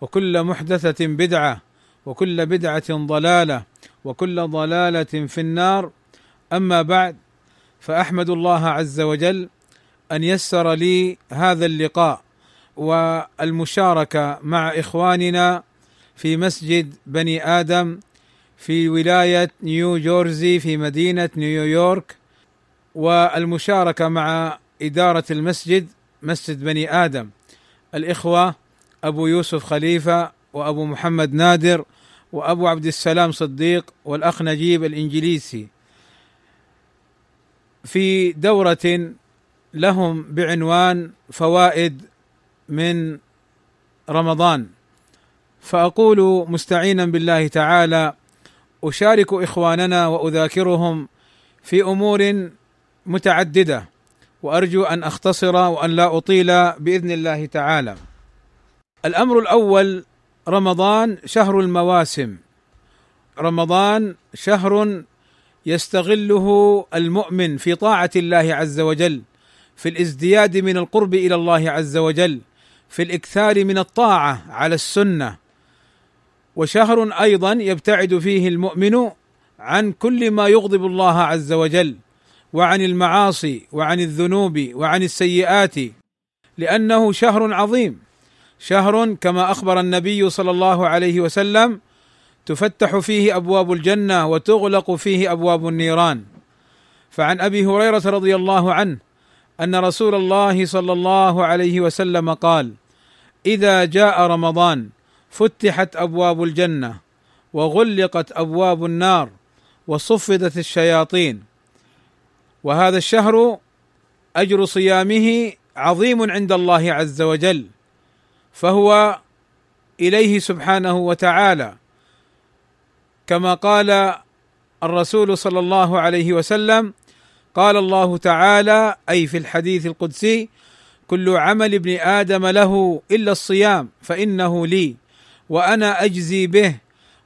وكل محدثة بدعة وكل بدعة ضلالة وكل ضلالة في النار. أما بعد فأحمد الله عز وجل أن يسر لي هذا اللقاء والمشاركة مع إخواننا في مسجد بني آدم في ولاية نيو جورزي في مدينة نيويورك والمشاركة مع إدارة المسجد مسجد بني آدم. الإخوة أبو يوسف خليفة وأبو محمد نادر وأبو عبد السلام صديق والأخ نجيب الإنجليسي في دورة لهم بعنوان فوائد من رمضان فأقول مستعينا بالله تعالى أشارك إخواننا وأذاكرهم في أمور متعددة وأرجو أن أختصر وأن لا أطيل بإذن الله تعالى. الأمر الأول رمضان شهر المواسم. رمضان شهر يستغله المؤمن في طاعة الله عز وجل في الازدياد من القرب إلى الله عز وجل في الإكثار من الطاعة على السنة وشهر أيضا يبتعد فيه المؤمن عن كل ما يغضب الله عز وجل وعن المعاصي وعن الذنوب وعن السيئات لأنه شهر عظيم شهر كما أخبر النبي صلى الله عليه وسلم تفتح فيه أبواب الجنة وتغلق فيه أبواب النيران. فعن أبي هريرة رضي الله عنه أن رسول الله صلى الله عليه وسلم قال إذا جاء رمضان فتحت أبواب الجنة وغلقت أبواب النار وصفدت الشياطين وهذا الشهر أجر صيامه عظيم عند الله عز وجل. فهو إليه سبحانه وتعالى كما قال الرسول صلى الله عليه وسلم قال الله تعالى أي في الحديث القدسي كل عمل ابن آدم له إلا الصيام فإنه لي وأنا أجزي به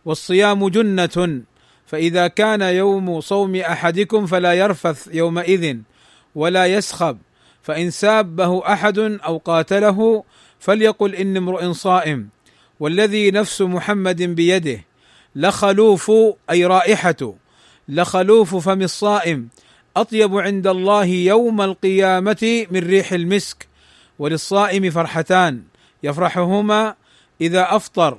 والصيام جنة فإذا كان يوم صوم أحدكم فلا يرفث يومئذ ولا يسخب. فإن سابه أحد أو قاتله فليقل إني امرؤ صائم والذي نفس محمد بيده لخلوف أي رائحة لخلوف فم الصائم أطيب عند الله يوم القيامة من ريح المسك وللصائم فرحتان يفرحهما إذا أفطر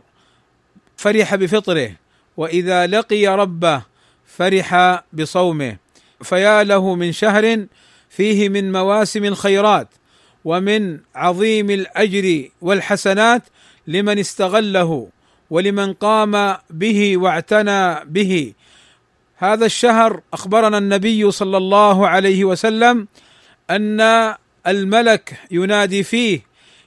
فرح بفطره وإذا لقي ربه فرح بصومه فيا له من شهر فيه من مواسم الخيرات ومن عظيم الأجر والحسنات لمن استغله ولمن قام به واعتنى به. هذا الشهر أخبرنا النبي صلى الله عليه وسلم أن الملك ينادي فيه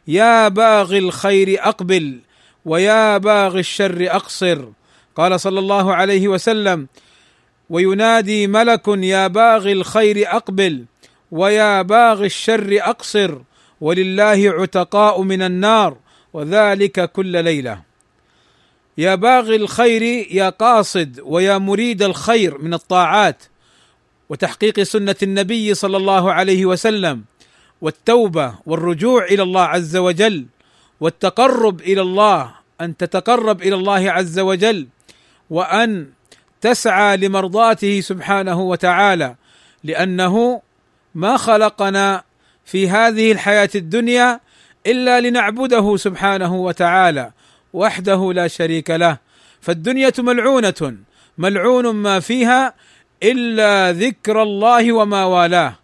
يا باغي الخير أقبل ويا باغي الشر أقصر. قال صلى الله عليه وسلم وينادي ملك يا باغي الخير أقبل. ويا باغي الشر أقصر ولله عتقاء من النار وذلك كل ليلة. يا باغي الخير يا قاصد ويا مريد الخير من الطاعات وتحقيق سنة النبي صلى الله عليه وسلم والتوبة والرجوع إلى الله عز وجل والتقرب إلى الله أن تتقرب إلى الله عز وجل وأن تسعى لمرضاته سبحانه وتعالى لأنه ما خلقنا في هذه الحياة الدنيا إلا لنعبده سبحانه وتعالى وحده لا شريك له. فالدنيا ملعونة ملعون ما فيها إلا ذكر الله وما والاه.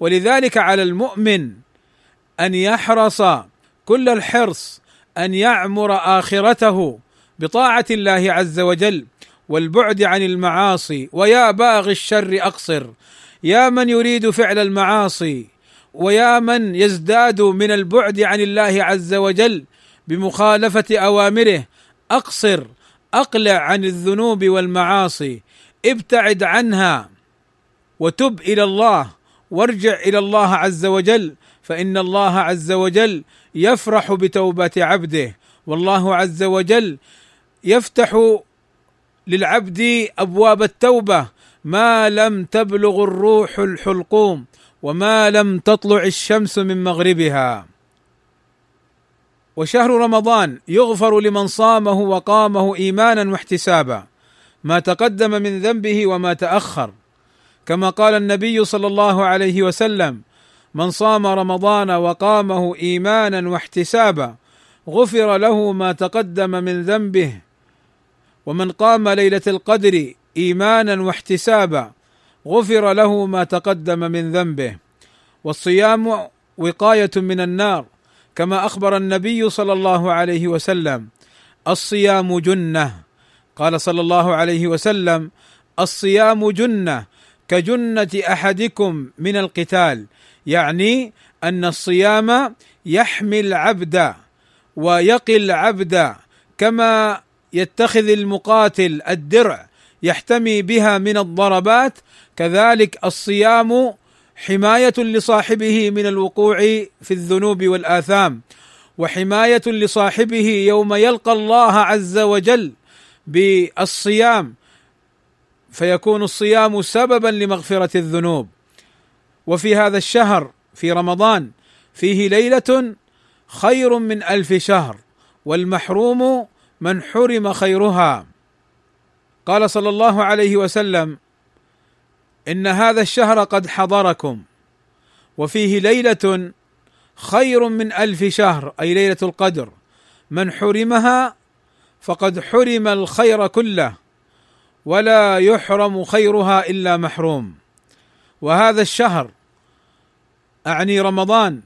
ولذلك على المؤمن أن يحرص كل الحرص أن يعمر آخرته بطاعة الله عز وجل والبعد عن المعاصي ويا باغي الشر أقصر. يا من يريد فعل المعاصي ويا من يزداد من البعد عن الله عز وجل بمخالفة أوامره أقصر أقلع عن الذنوب والمعاصي ابتعد عنها وتب إلى الله وارجع إلى الله عز وجل فإن الله عز وجل يفرح بتوبة عبده والله عز وجل يفتح للعبد أبواب التوبة ما لم تبلغ الروح الحلقوم وما لم تطلع الشمس من مغربها. وشهر رمضان يغفر لمن صامه وقامه إيمانا واحتسابا ما تقدم من ذنبه وما تأخر. كما قال النبي صلى الله عليه وسلم من صام رمضان وقامه إيمانا واحتسابا غفر له ما تقدم من ذنبه. ومن قام ليلة القدر إيمانا واحتسابا غفر له ما تقدم من ذنبه. والصيام وقاية من النار كما أخبر النبي صلى الله عليه وسلم. الصيام جنة. قال صلى الله عليه وسلم الصيام جنة كجنة أحدكم من القتال يعني أن الصيام يحمي العبد ويقي العبد كما يتخذ المقاتل الدرع يحتمي بها من الضربات كذلك الصيام حماية لصاحبه من الوقوع في الذنوب والآثام وحماية لصاحبه يوم يلقى الله عز وجل بالصيام فيكون الصيام سببا لمغفرة الذنوب. وفي هذا الشهر في رمضان فيه ليلة خير من ألف شهر والمحروم من حرم خيرها. قال صلى الله عليه وسلم إن هذا الشهر قد حضركم وفيه ليلة خير من ألف شهر أي ليلة القدر. من حرمها فقد حرم الخير كله ولا يحرم خيرها إلا محروم. وهذا الشهر أعني رمضان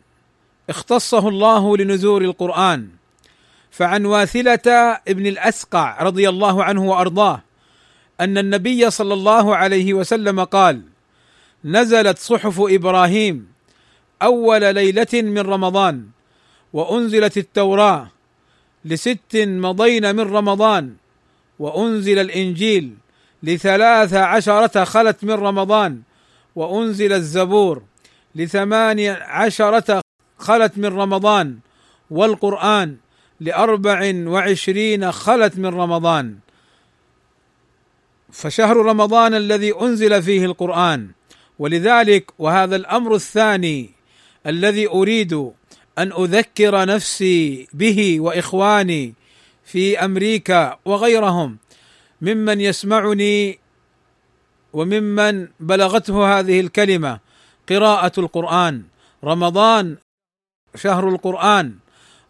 اختصه الله لنزول القرآن. فعن واثلة ابن الأسقع رضي الله عنه وأرضاه أن النبي صلى الله عليه وسلم قال نزلت صحف إبراهيم أول ليلة من رمضان وأنزلت التوراة لست مضين من رمضان وأنزل الإنجيل لثلاث عشرة خلت من رمضان وأنزل الزبور لثمان عشرة خلت من رمضان والقرآن لأربع وعشرين خلت من رمضان. فشهر رمضان الذي أنزل فيه القرآن. ولذلك وهذا الأمر الثاني الذي أريد أن أذكر نفسي به وإخواني في أمريكا وغيرهم ممن يسمعني وممن بلغته هذه الكلمة قراءة القرآن. رمضان شهر القرآن.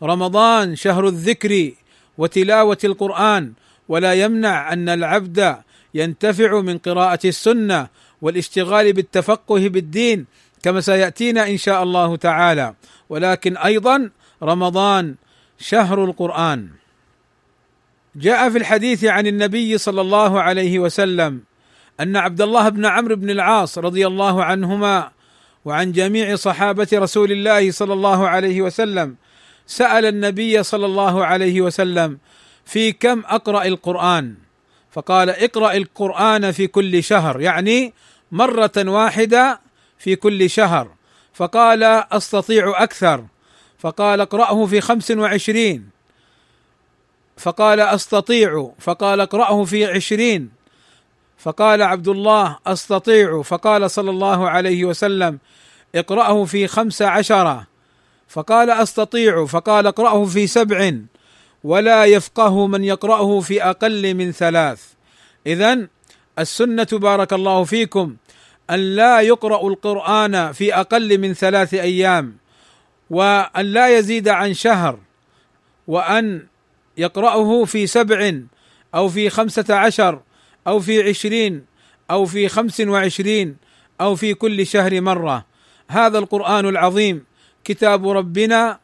رمضان شهر الذكر وتلاوة القرآن. ولا يمنع أن العبد ينتفع من قراءة السنة والاشتغال بالتفقه بالدين كما سيأتينا إن شاء الله تعالى. ولكن أيضا رمضان شهر القرآن. جاء في الحديث عن النبي صلى الله عليه وسلم أن عبد الله بن عمرو بن العاص رضي الله عنهما وعن جميع صحابة رسول الله صلى الله عليه وسلم سأل النبي صلى الله عليه وسلم في كم أقرأ القرآن. فقال اقرأ القرآن في كل شهر يعني مرة واحدة في كل شهر. فقال أستطيع أكثر. فقال اقرأه في خمس وعشرين. فقال أستطيع. فقال اقرأه في عشرين. فقال عبد الله أستطيع. فقال صلى الله عليه وسلم اقرأه في خمس عشرة. فقال أستطيع. فقال اقرأه في سبع. ولا يفقه من يقرأه في أقل من ثلاث. اذا السنة بارك الله فيكم أن لا يقرأ القرآن في أقل من ثلاث أيام وأن لا يزيد عن شهر وأن يقرأه في سبع أو في خمسة عشر أو في عشرين أو في خمس وعشرين أو في كل شهر مرة. هذا القرآن العظيم كتاب ربنا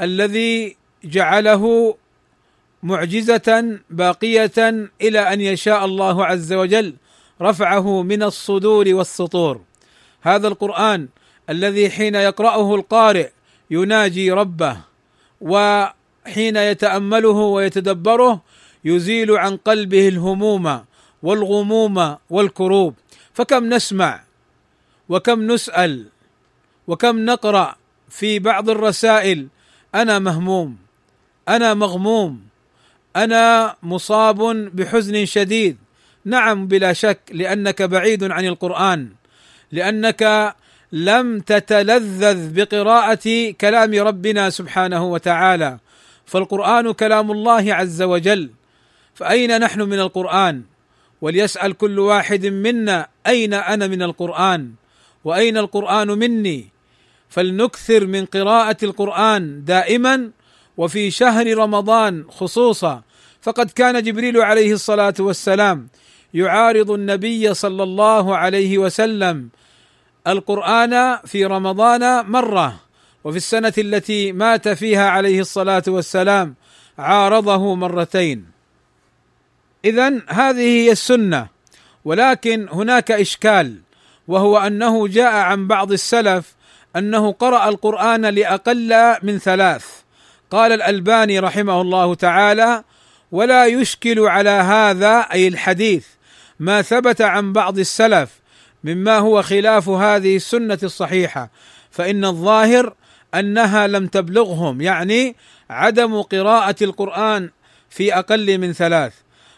الذي جعله معجزة باقية إلى أن يشاء الله عز وجل رفعه من الصدور والسطور. هذا القرآن الذي حين يقرأه القارئ يناجي ربه حين يتأمله ويتدبره يزيل عن قلبه الهموم والغموم والكروب. فكم نسمع وكم نسأل وكم نقرأ في بعض الرسائل أنا مهموم أنا مغموم أنا مصاب بحزن شديد. نعم بلا شك لأنك بعيد عن القرآن. لأنك لم تتلذذ بقراءة كلام ربنا سبحانه وتعالى. فالقرآن كلام الله عز وجل. فأين نحن من القرآن؟ وليسأل كل واحد منا أين أنا من القرآن؟ وأين القرآن مني؟ فلنكثر من قراءة القرآن دائما وفي شهر رمضان خصوصا فقد كان جبريل عليه الصلاة والسلام يعارض النبي صلى الله عليه وسلم القرآن في رمضان مرة وفي السنة التي مات فيها عليه الصلاة والسلام عارضه مرتين. اذا هذه هي السنة ولكن هناك إشكال وهو أنه جاء عن بعض السلف أنه قرأ القرآن لأقل من ثلاث. قال الألباني رحمه الله تعالى ولا يشكل على هذا أي الحديث ما ثبت عن بعض السلف مما هو خلاف هذه السنة الصحيحة فإن الظاهر أنها لم تبلغهم يعني عدم قراءة القرآن في أقل من ثلاث.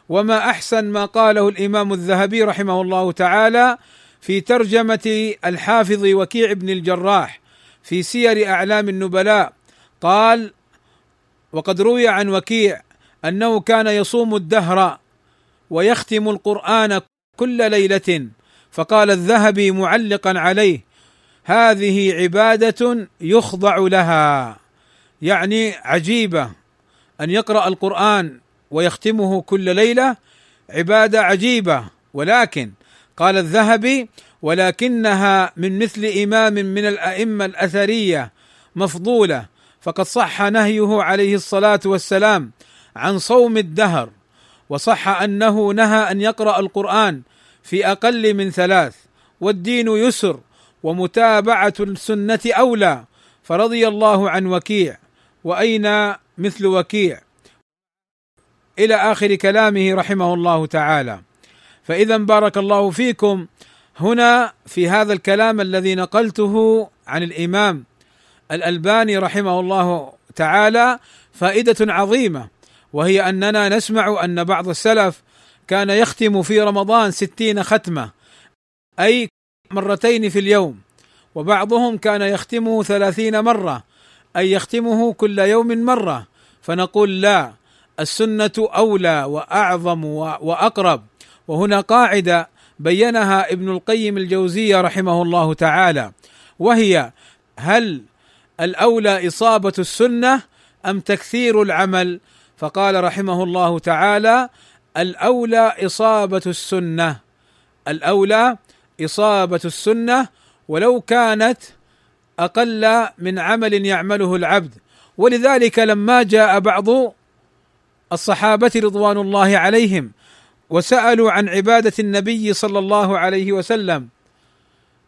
وما أحسن ما قاله الإمام الذهبي رحمه الله تعالى في ترجمة الحافظ وكيع بن الجراح في سير أعلام النبلاء قال وقد روي عن وكيع أنه كان يصوم الدهر ويختم القرآن كل ليلة فقال الذهبي معلقا عليه هذه عبادة يخضع لها يعني عجيبة أن يقرأ القرآن ويختمه كل ليلة عبادة عجيبة ولكن قال الذهبي ولكنها من مثل إمام من الأئمة الأثرية مفضولة فقد صح نهيه عليه الصلاة والسلام عن صوم الدهر وصح أنه نهى أن يقرأ القرآن في أقل من ثلاث والدين يسر ومتابعة السنة أولى فرضي الله عن وكيع وأين مثل وكيع؟ إلى آخر كلامه رحمه الله تعالى. فإذا بارك الله فيكم هنا في هذا الكلام الذي نقلته عن الإمام الألباني رحمه الله تعالى فائدة عظيمة وهي أننا نسمع أن بعض السلف كان يختم في رمضان ستين ختمة أي مرتين في اليوم وبعضهم كان يختمه ثلاثين مرة أي يختمه كل يوم مرة فنقول لا السنة أولى وأعظم وأقرب. وهنا قاعدة بينها ابن القيم الجوزية رحمه الله تعالى وهي هل الأولى إصابة السنة أم تكثير العمل؟ فقال رحمه الله تعالى الأولى إصابة السنة. الأولى إصابة السنة ولو كانت أقل من عمل يعمله العبد. ولذلك لما جاء بعض الصحابة رضوان الله عليهم وسألوا عن عبادة النبي صلى الله عليه وسلم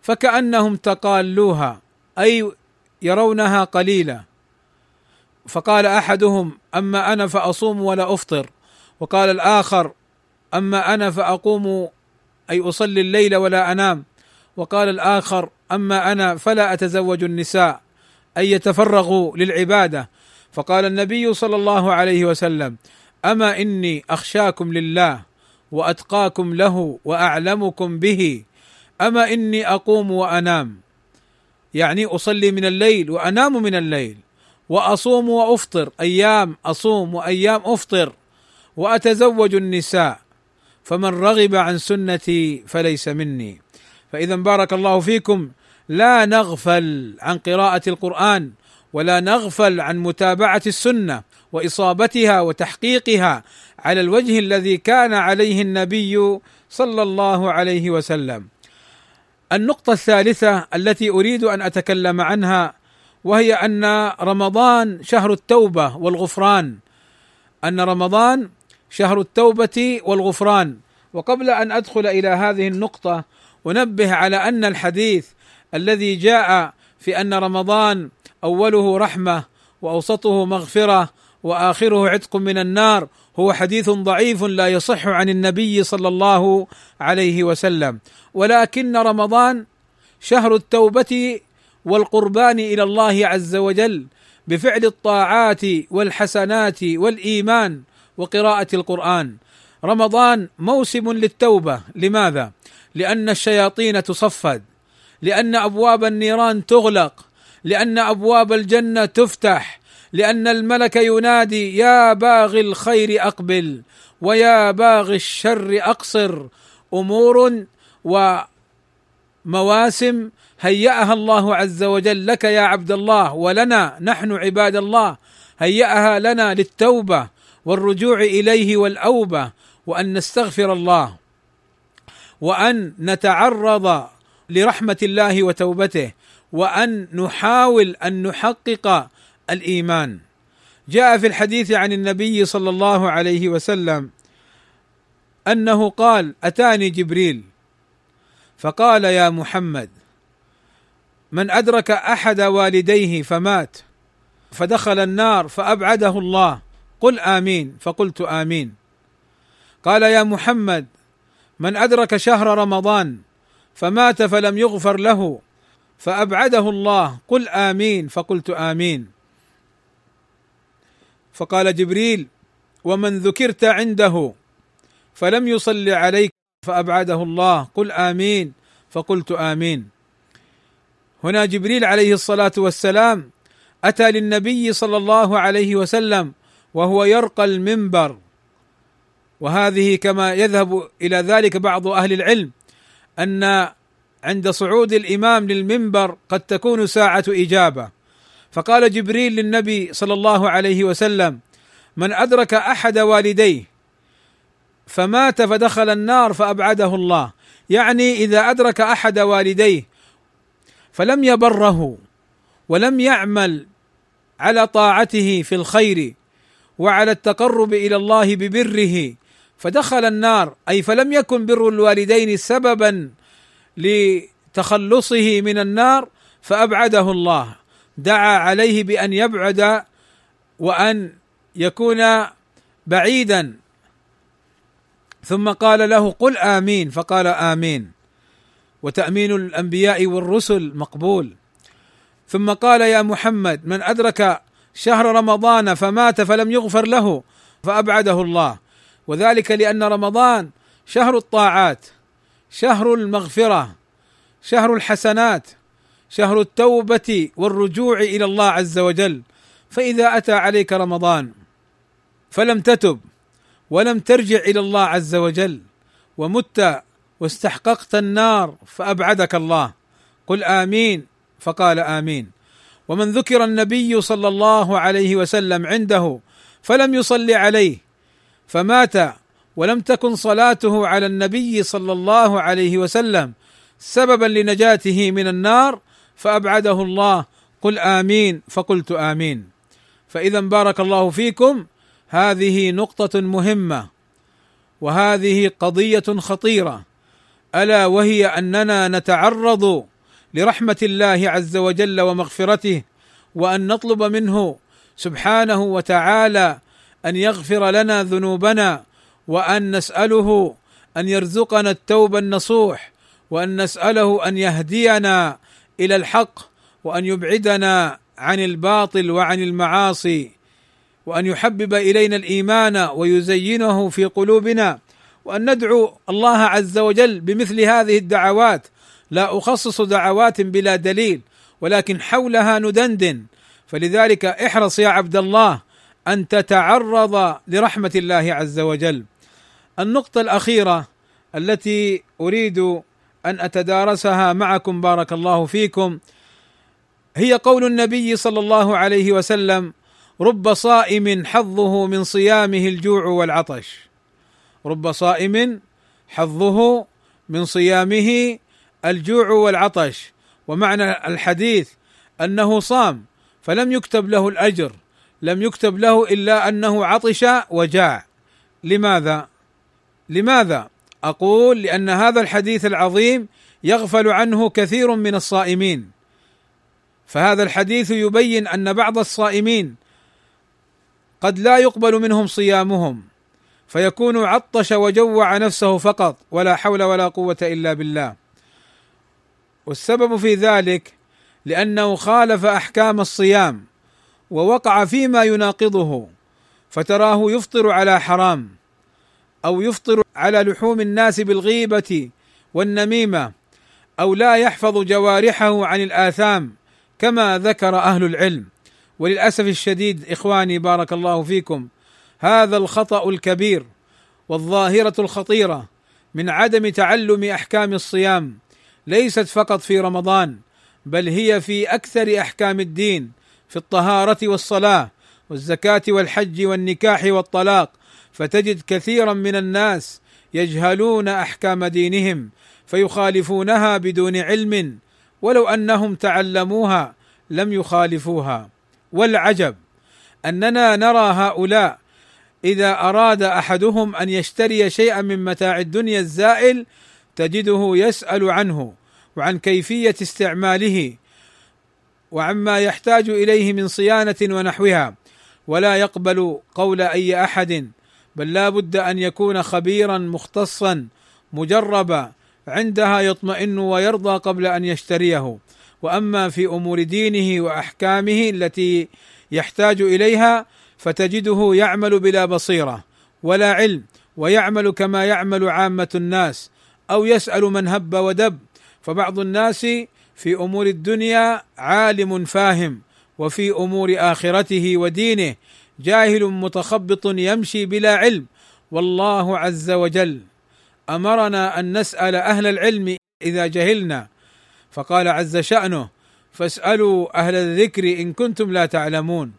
فكأنهم تقالوها. أي يرونها قليله فقال أحدهم أما أنا فأصوم ولا أفطر. وقال الآخر أما أنا فأقوم أي أصلي الليل ولا أنام. وقال الآخر أما أنا فلا أتزوج النساء أي يتفرغوا للعبادة. فقال النبي صلى الله عليه وسلم أما إني أخشاكم لله وأتقاكم له وأعلمكم به أما إني أقوم وأنام. يعني أصلي من الليل وأنام من الليل وأصوم وأفطر أيام أصوم وأيام أفطر وأتزوج النساء فمن رغب عن سنتي فليس مني فإذا بارك الله فيكم لا نغفل عن قراءة القرآن ولا نغفل عن متابعة السنة وإصابتها وتحقيقها على الوجه الذي كان عليه النبي صلى الله عليه وسلم. النقطة الثالثة التي أريد أن أتكلم عنها وهي أن رمضان شهر التوبة والغفران. أن رمضان شهر التوبة والغفران، وقبل أن أدخل إلى هذه النقطة أنبه على أن الحديث الذي جاء في أن رمضان أوله رحمة وأوسطه مغفرة وآخره عتق من النار هو حديث ضعيف لا يصح عن النبي صلى الله عليه وسلم. ولكن رمضان شهر التوبة والقربان إلى الله عز وجل بفعل الطاعات والحسنات والإيمان وقراءة القرآن. رمضان موسم للتوبة. لماذا؟ لأن الشياطين تصفد. لأن أبواب النيران تغلق. لأن أبواب الجنة تفتح. لأن الملك ينادي يا باغي الخير أقبل ويا باغي الشر أقصر. أمور ومواسم هيأها الله عز وجل لك يا عبد الله ولنا نحن عباد الله هيأها لنا للتوبة والرجوع إليه والأوبة وأن نستغفر الله وأن نتعرض لرحمة الله وتوبته وأن نحاول أن نحقق الإيمان. جاء في الحديث عن النبي صلى الله عليه وسلم أنه قال أتاني جبريل. فقال يا محمد من أدرك أحد والديه فمات فدخل النار فأبعده الله. قل آمين. فقلت آمين. قال يا محمد من أدرك شهر رمضان فمات فلم يغفر له فأبعده الله. قل آمين. فقلت آمين. فقال جبريل ومن ذكرت عنده فلم يصل عليك فأبعده الله قل آمين. فقلت آمين. هنا جبريل عليه الصلاة والسلام أتى للنبي صلى الله عليه وسلم وهو يرقى المنبر. وهذه كما يذهب إلى ذلك بعض أهل العلم أن عند صعود الإمام للمنبر قد تكون ساعة إجابة. فقال جبريل للنبي صلى الله عليه وسلم من أدرك أحد والديه فمات فدخل النار فأبعده الله. يعني إذا أدرك أحد والديه فلم يبره ولم يعمل على طاعته في الخير وعلى التقرب إلى الله ببره فدخل النار. أي فلم يكن بر الوالدين سببا لتخلصه من النار فأبعده الله. دعا عليه بأن يبعد وأن يكون بعيدا. ثم قال له قل آمين فقال آمين. وتأمين الأنبياء والرسل مقبول. ثم قال يا محمد من أدرك شهر رمضان فمات فلم يغفر له فأبعده الله. وذلك لأن رمضان شهر الطاعات شهر المغفرة شهر الحسنات. شهر التوبة والرجوع إلى الله عز وجل. فإذا أتى عليك رمضان فلم تتب ولم ترجع إلى الله عز وجل ومت واستحققت النار فأبعدك الله. قل آمين. فقال آمين. ومن ذكر النبي صلى الله عليه وسلم عنده فلم يصلي عليه فمات ولم تكن صلاته على النبي صلى الله عليه وسلم سببا لنجاته من النار فأبعده الله. قل آمين. فقلت آمين. فإذا بارك الله فيكم. هذه نقطة مهمة. وهذه قضية خطيرة. ألا وهي أننا نتعرض لرحمة الله عز وجل ومغفرته وأن نطلب منه سبحانه وتعالى أن يغفر لنا ذنوبنا وأن نسأله أن يرزقنا التوبه النصوح وأن نسأله أن يهدينا إلى الحق وأن يبعدنا عن الباطل وعن المعاصي وأن يحبب إلينا الإيمان ويزينه في قلوبنا وأن ندعو الله عز وجل بمثل هذه الدعوات. لا أخصص دعوات بلا دليل ولكن حولها ندندن فلذلك احرص يا عبد الله أن تتعرض لرحمة الله عز وجل. النقطة الأخيرة التي أريد أن أتدارسها معكم بارك الله فيكم. هي قول النبي صلى الله عليه وسلم رب صائم حظه من صيامه الجوع والعطش. رب صائم حظه من صيامه الجوع والعطش. ومعنى الحديث أنه صام فلم يكتب له الأجر لم يكتب له إلا أنه عطش وجاع. لماذا؟ لماذا؟ أقول لأن هذا الحديث العظيم يغفل عنه كثير من الصائمين. فهذا الحديث يبين أن بعض الصائمين قد لا يقبل منهم صيامهم فيكون عطش وجوع نفسه فقط ولا حول ولا قوة إلا بالله. والسبب في ذلك لأنه خالف أحكام الصيام ووقع فيما يناقضه فتراه يفطر على حرام. أو يفطر على لحوم الناس بالغيبة والنميمة أو لا يحفظ جوارحه عن الآثام كما ذكر أهل العلم. وللأسف الشديد إخواني بارك الله فيكم هذا الخطأ الكبير والظاهرة الخطيرة من عدم تعلم أحكام الصيام ليست فقط في رمضان بل هي في أكثر أحكام الدين في الطهارة والصلاة والزكاة والحج والنكاح والطلاق. فتجد كثيرا من الناس يجهلون أحكام دينهم فيخالفونها بدون علم ولو أنهم تعلموها لم يخالفوها. والعجب أننا نرى هؤلاء إذا أراد أحدهم أن يشتري شيئا من متاع الدنيا الزائل تجده يسأل عنه وعن كيفية استعماله وعما يحتاج إليه من صيانة ونحوها ولا يقبل قول أي أحد بل لا بد أن يكون خبيرا مختصا مجربا عندها يطمئن ويرضى قبل أن يشتريه. وأما في أمور دينه وأحكامه التي يحتاج إليها فتجده يعمل بلا بصيرة ولا علم ويعمل كما يعمل عامة الناس أو يسأل من هب ودب. فبعض الناس في أمور الدنيا عالم فاهم وفي أمور آخرته ودينه جاهل متخبط يمشي بلا علم. والله عز وجل أمرنا أن نسأل أهل العلم إذا جهلنا. فقال عز شأنه فاسألوا أهل الذكر إن كنتم لا تعلمون.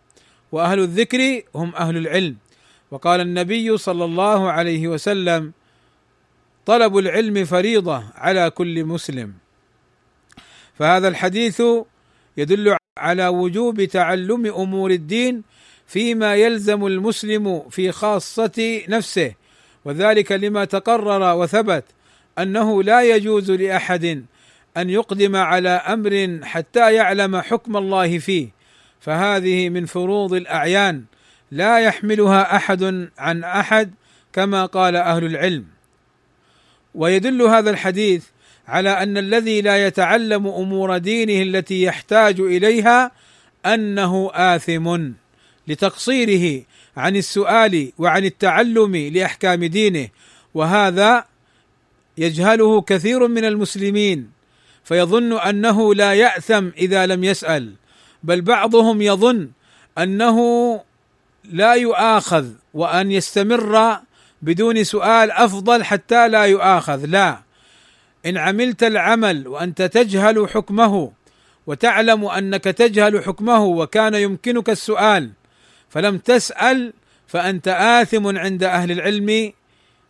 وأهل الذكر هم أهل العلم. وقال النبي صلى الله عليه وسلم طلب العلم فريضة على كل مسلم. فهذا الحديث يدل على وجوب تعلم أمور الدين فيما يلزم المسلم في خاصة نفسه. وذلك لما تقرر وثبت أنه لا يجوز لأحد أن يقدم على أمر حتى يعلم حكم الله فيه. فهذه من فروض الأعيان. لا يحملها أحد عن أحد كما قال أهل العلم. ويدل هذا الحديث على أن الذي لا يتعلم أمور دينه التي يحتاج إليها أنه آثم. لتقصيره عن السؤال وعن التعلم لأحكام دينه وهذا يجهله كثير من المسلمين فيظن أنه لا يأثم إذا لم يسأل بل بعضهم يظن أنه لا يؤاخذ وأن يستمر بدون سؤال أفضل حتى لا يؤاخذ. لا إن عملت العمل وأنت تجهل حكمه وتعلم أنك تجهل حكمه وكان يمكنك السؤال فلم تسأل فأنت آثم عند أهل العلم.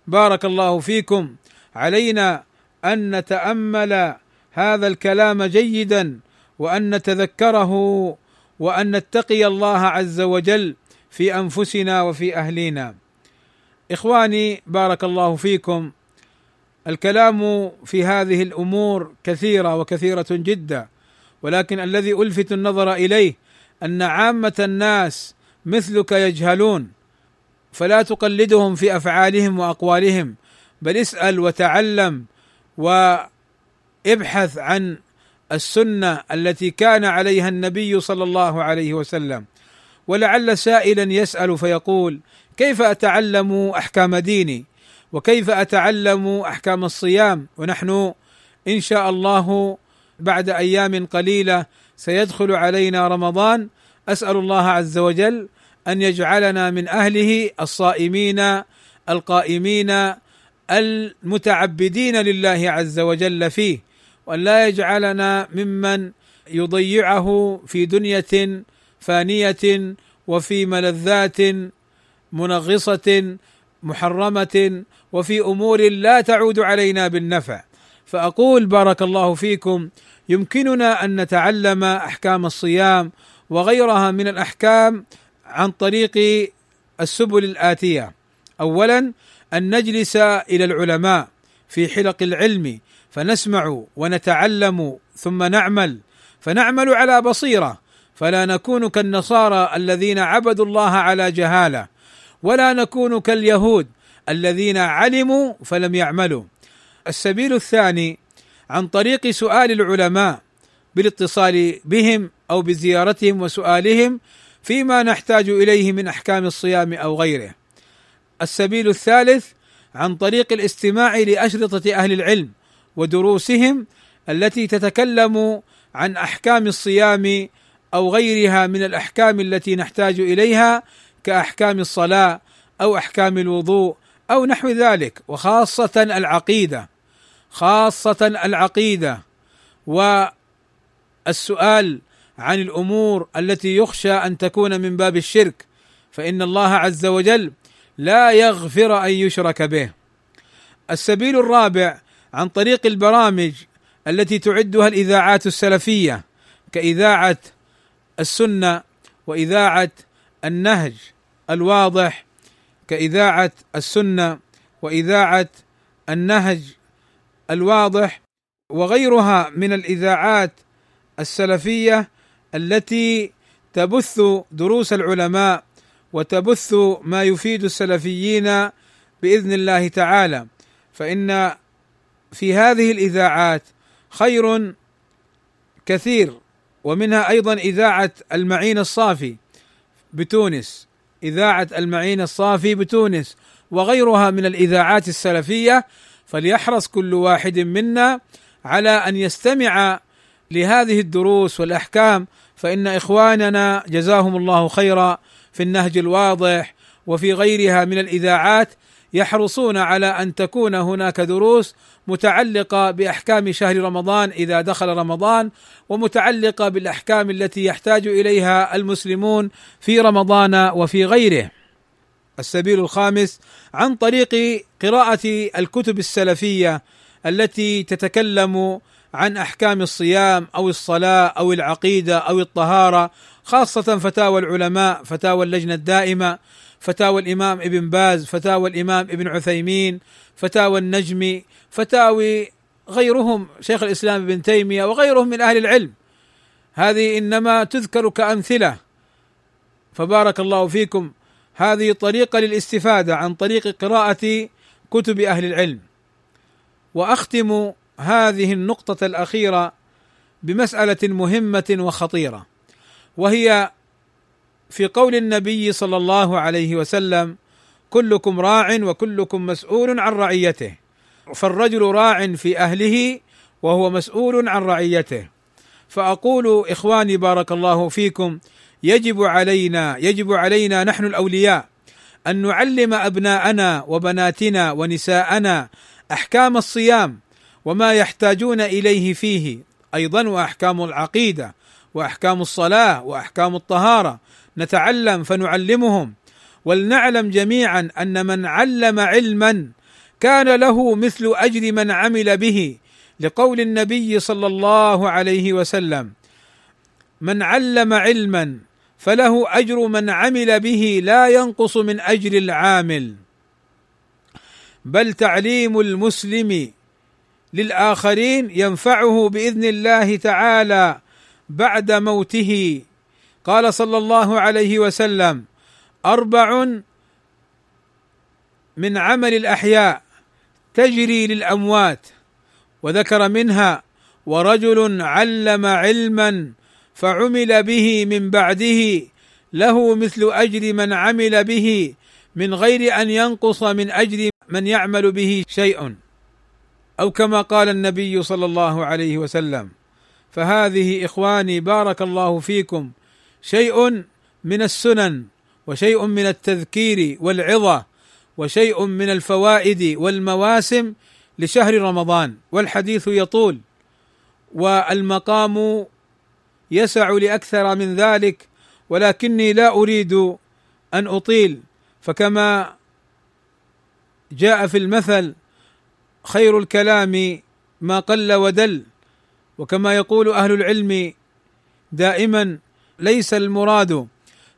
بارك الله فيكم. علينا أن نتأمل هذا الكلام جيدا وأن نتذكره وأن نتقي الله عز وجل في أنفسنا وفي أهلينا. إخواني بارك الله فيكم. الكلام في هذه الأمور كثيرة وكثيرة جدا ولكن الذي ألفت النظر إليه أن عامة الناس مثلك يجهلون فلا تقلدهم في أفعالهم وأقوالهم بل اسأل وتعلم وابحث عن السنة التي كان عليها النبي صلى الله عليه وسلم. ولعل سائلا يسأل فيقول كيف أتعلم أحكام ديني؟ وكيف أتعلم أحكام الصيام؟ ونحن إن شاء الله بعد أيام قليلة سيدخل علينا رمضان. أسأل الله عز وجل أن يجعلنا من أهله الصائمين القائمين المتعبدين لله عز وجل فيه وأن لا يجعلنا ممن يضيعه في دنيا فانية وفي ملذات منغصة محرمة وفي أمور لا تعود علينا بالنفع. فأقول بارك الله فيكم يمكننا أن نتعلم أحكام الصيام وغيرها من الأحكام عن طريق السبل الآتية. اولا أن نجلس إلى العلماء في حلق العلم فنسمع ونتعلم ثم نعمل فنعمل على بصيرة فلا نكون كالنصارى الذين عبدوا الله على جهالة ولا نكون كاليهود الذين علموا فلم يعملوا. السبيل الثاني عن طريق سؤال العلماء بالاتصال بهم أو بزيارتهم وسؤالهم فيما نحتاج إليه من أحكام الصيام أو غيره. السبيل الثالث عن طريق الاستماع لأشرطة أهل العلم ودروسهم التي تتكلم عن أحكام الصيام أو غيرها من الأحكام التي نحتاج إليها كأحكام الصلاة أو أحكام الوضوء أو نحو ذلك وخاصة العقيدة خاصة العقيدة والسؤال عن الأمور التي يخشى أن تكون من باب الشرك فإن الله عز وجل لا يغفر أن يشرك به. السبيل الرابع عن طريق البرامج التي تعدها الإذاعات السلفية كإذاعة السنة وإذاعة النهج الواضح كإذاعة السنة وإذاعة النهج الواضح وغيرها من الإذاعات السلفية التي تبث دروس العلماء وتبث ما يفيد السلفيين بإذن الله تعالى فإن في هذه الإذاعات خير كثير ومنها أيضا إذاعة المعين الصافي بتونس إذاعة المعين الصافي بتونس وغيرها من الإذاعات السلفية فليحرص كل واحد منا على أن يستمع لهذه الدروس والأحكام فإن إخواننا جزاهم الله خيرا في النهج الواضح وفي غيرها من الإذاعات يحرصون على أن تكون هناك دروس متعلقة بأحكام شهر رمضان إذا دخل رمضان ومتعلقة بالأحكام التي يحتاج إليها المسلمون في رمضان وفي غيره. السبيل الخامس عن طريق قراءة الكتب السلفية التي تتكلم عن أحكام الصيام أو الصلاة أو العقيدة أو الطهارة خاصة فتاوى العلماء فتاوى اللجنة الدائمة فتاوى الإمام ابن باز فتاوى الإمام ابن عثيمين فتاوى النجمي فتاوي غيرهم شيخ الإسلام ابن تيمية وغيرهم من أهل العلم. هذه إنما تذكر كأمثلة. فبارك الله فيكم. هذه طريقة للاستفادة عن طريق قراءة كتب أهل العلم. وأختم هذه النقطة الأخيرة بمسألة مهمة وخطيرة وهي في قول النبي صلى الله عليه وسلم كلكم راع وكلكم مسؤول عن رعيته فالرجل راع في أهله وهو مسؤول عن رعيته. فأقول إخواني بارك الله فيكم يجب علينا يجب علينا نحن الأولياء أن نعلم أبناءنا وبناتنا ونساءنا أحكام الصيام وما يحتاجون إليه فيه. أيضا وأحكام العقيدة وأحكام الصلاة وأحكام الطهارة. نتعلم فنعلمهم. ولنعلم جميعا أن من علم علما كان له مثل أجر من عمل به لقول النبي صلى الله عليه وسلم من علم علما فله أجر من عمل به لا ينقص من أجر العامل. بل تعليم المسلم للآخرين ينفعه بإذن الله تعالى بعد موته. قال صلى الله عليه وسلم أربع من عمل الأحياء تجري للأموات وذكر منها ورجل علم علما فعمل به من بعده له مثل أجر من عمل به من غير أن ينقص من أجر من يعمل به شيء. أو كما قال النبي صلى الله عليه وسلم فهذه إخواني بارك الله فيكم شيء من السنن وشيء من التذكير والعظة وشيء من الفوائد والمواسم لشهر رمضان والحديث يطول والمقام يسع لأكثر من ذلك ولكني لا أريد أن أطيل فكما جاء في المثل خير الكلام ما قل ودل. وكما يقول أهل العلم دائما ليس المراد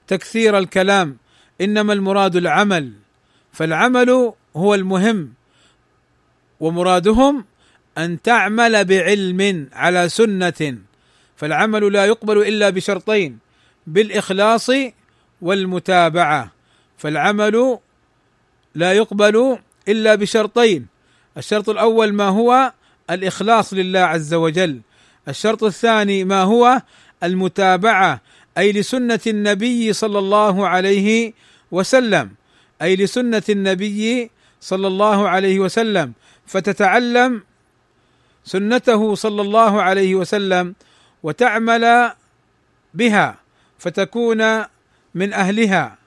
تكثير الكلام إنما المراد العمل. فالعمل هو المهم ومرادهم أن تعمل بعلم على سنة. فالعمل لا يقبل إلا بشرطين بالإخلاص والمتابعة. فالعمل لا يقبل إلا بشرطين الشرط الأول ما هو الإخلاص لله عز وجل. الشرط الثاني ما هو المتابعة أي لسنة النبي صلى الله عليه وسلم. أي لسنة النبي صلى الله عليه وسلم. فتتعلم سنته صلى الله عليه وسلم وتعمل بها فتكون من أهلها.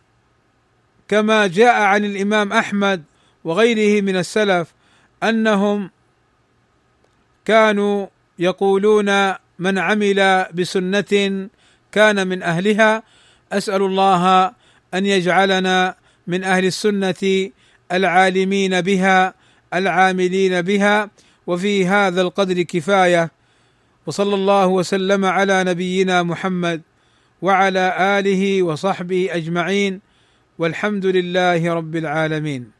كما جاء عن الإمام أحمد وغيره من السلف أنهم كانوا يقولون من عمل بسنة كان من أهلها أسأل الله أن يجعلنا من أهل السنة العالمين بها العاملين بها وفي هذا القدر كفاية. وصلى الله وسلم على نبينا محمد وعلى آله وصحبه أجمعين والحمد لله رب العالمين.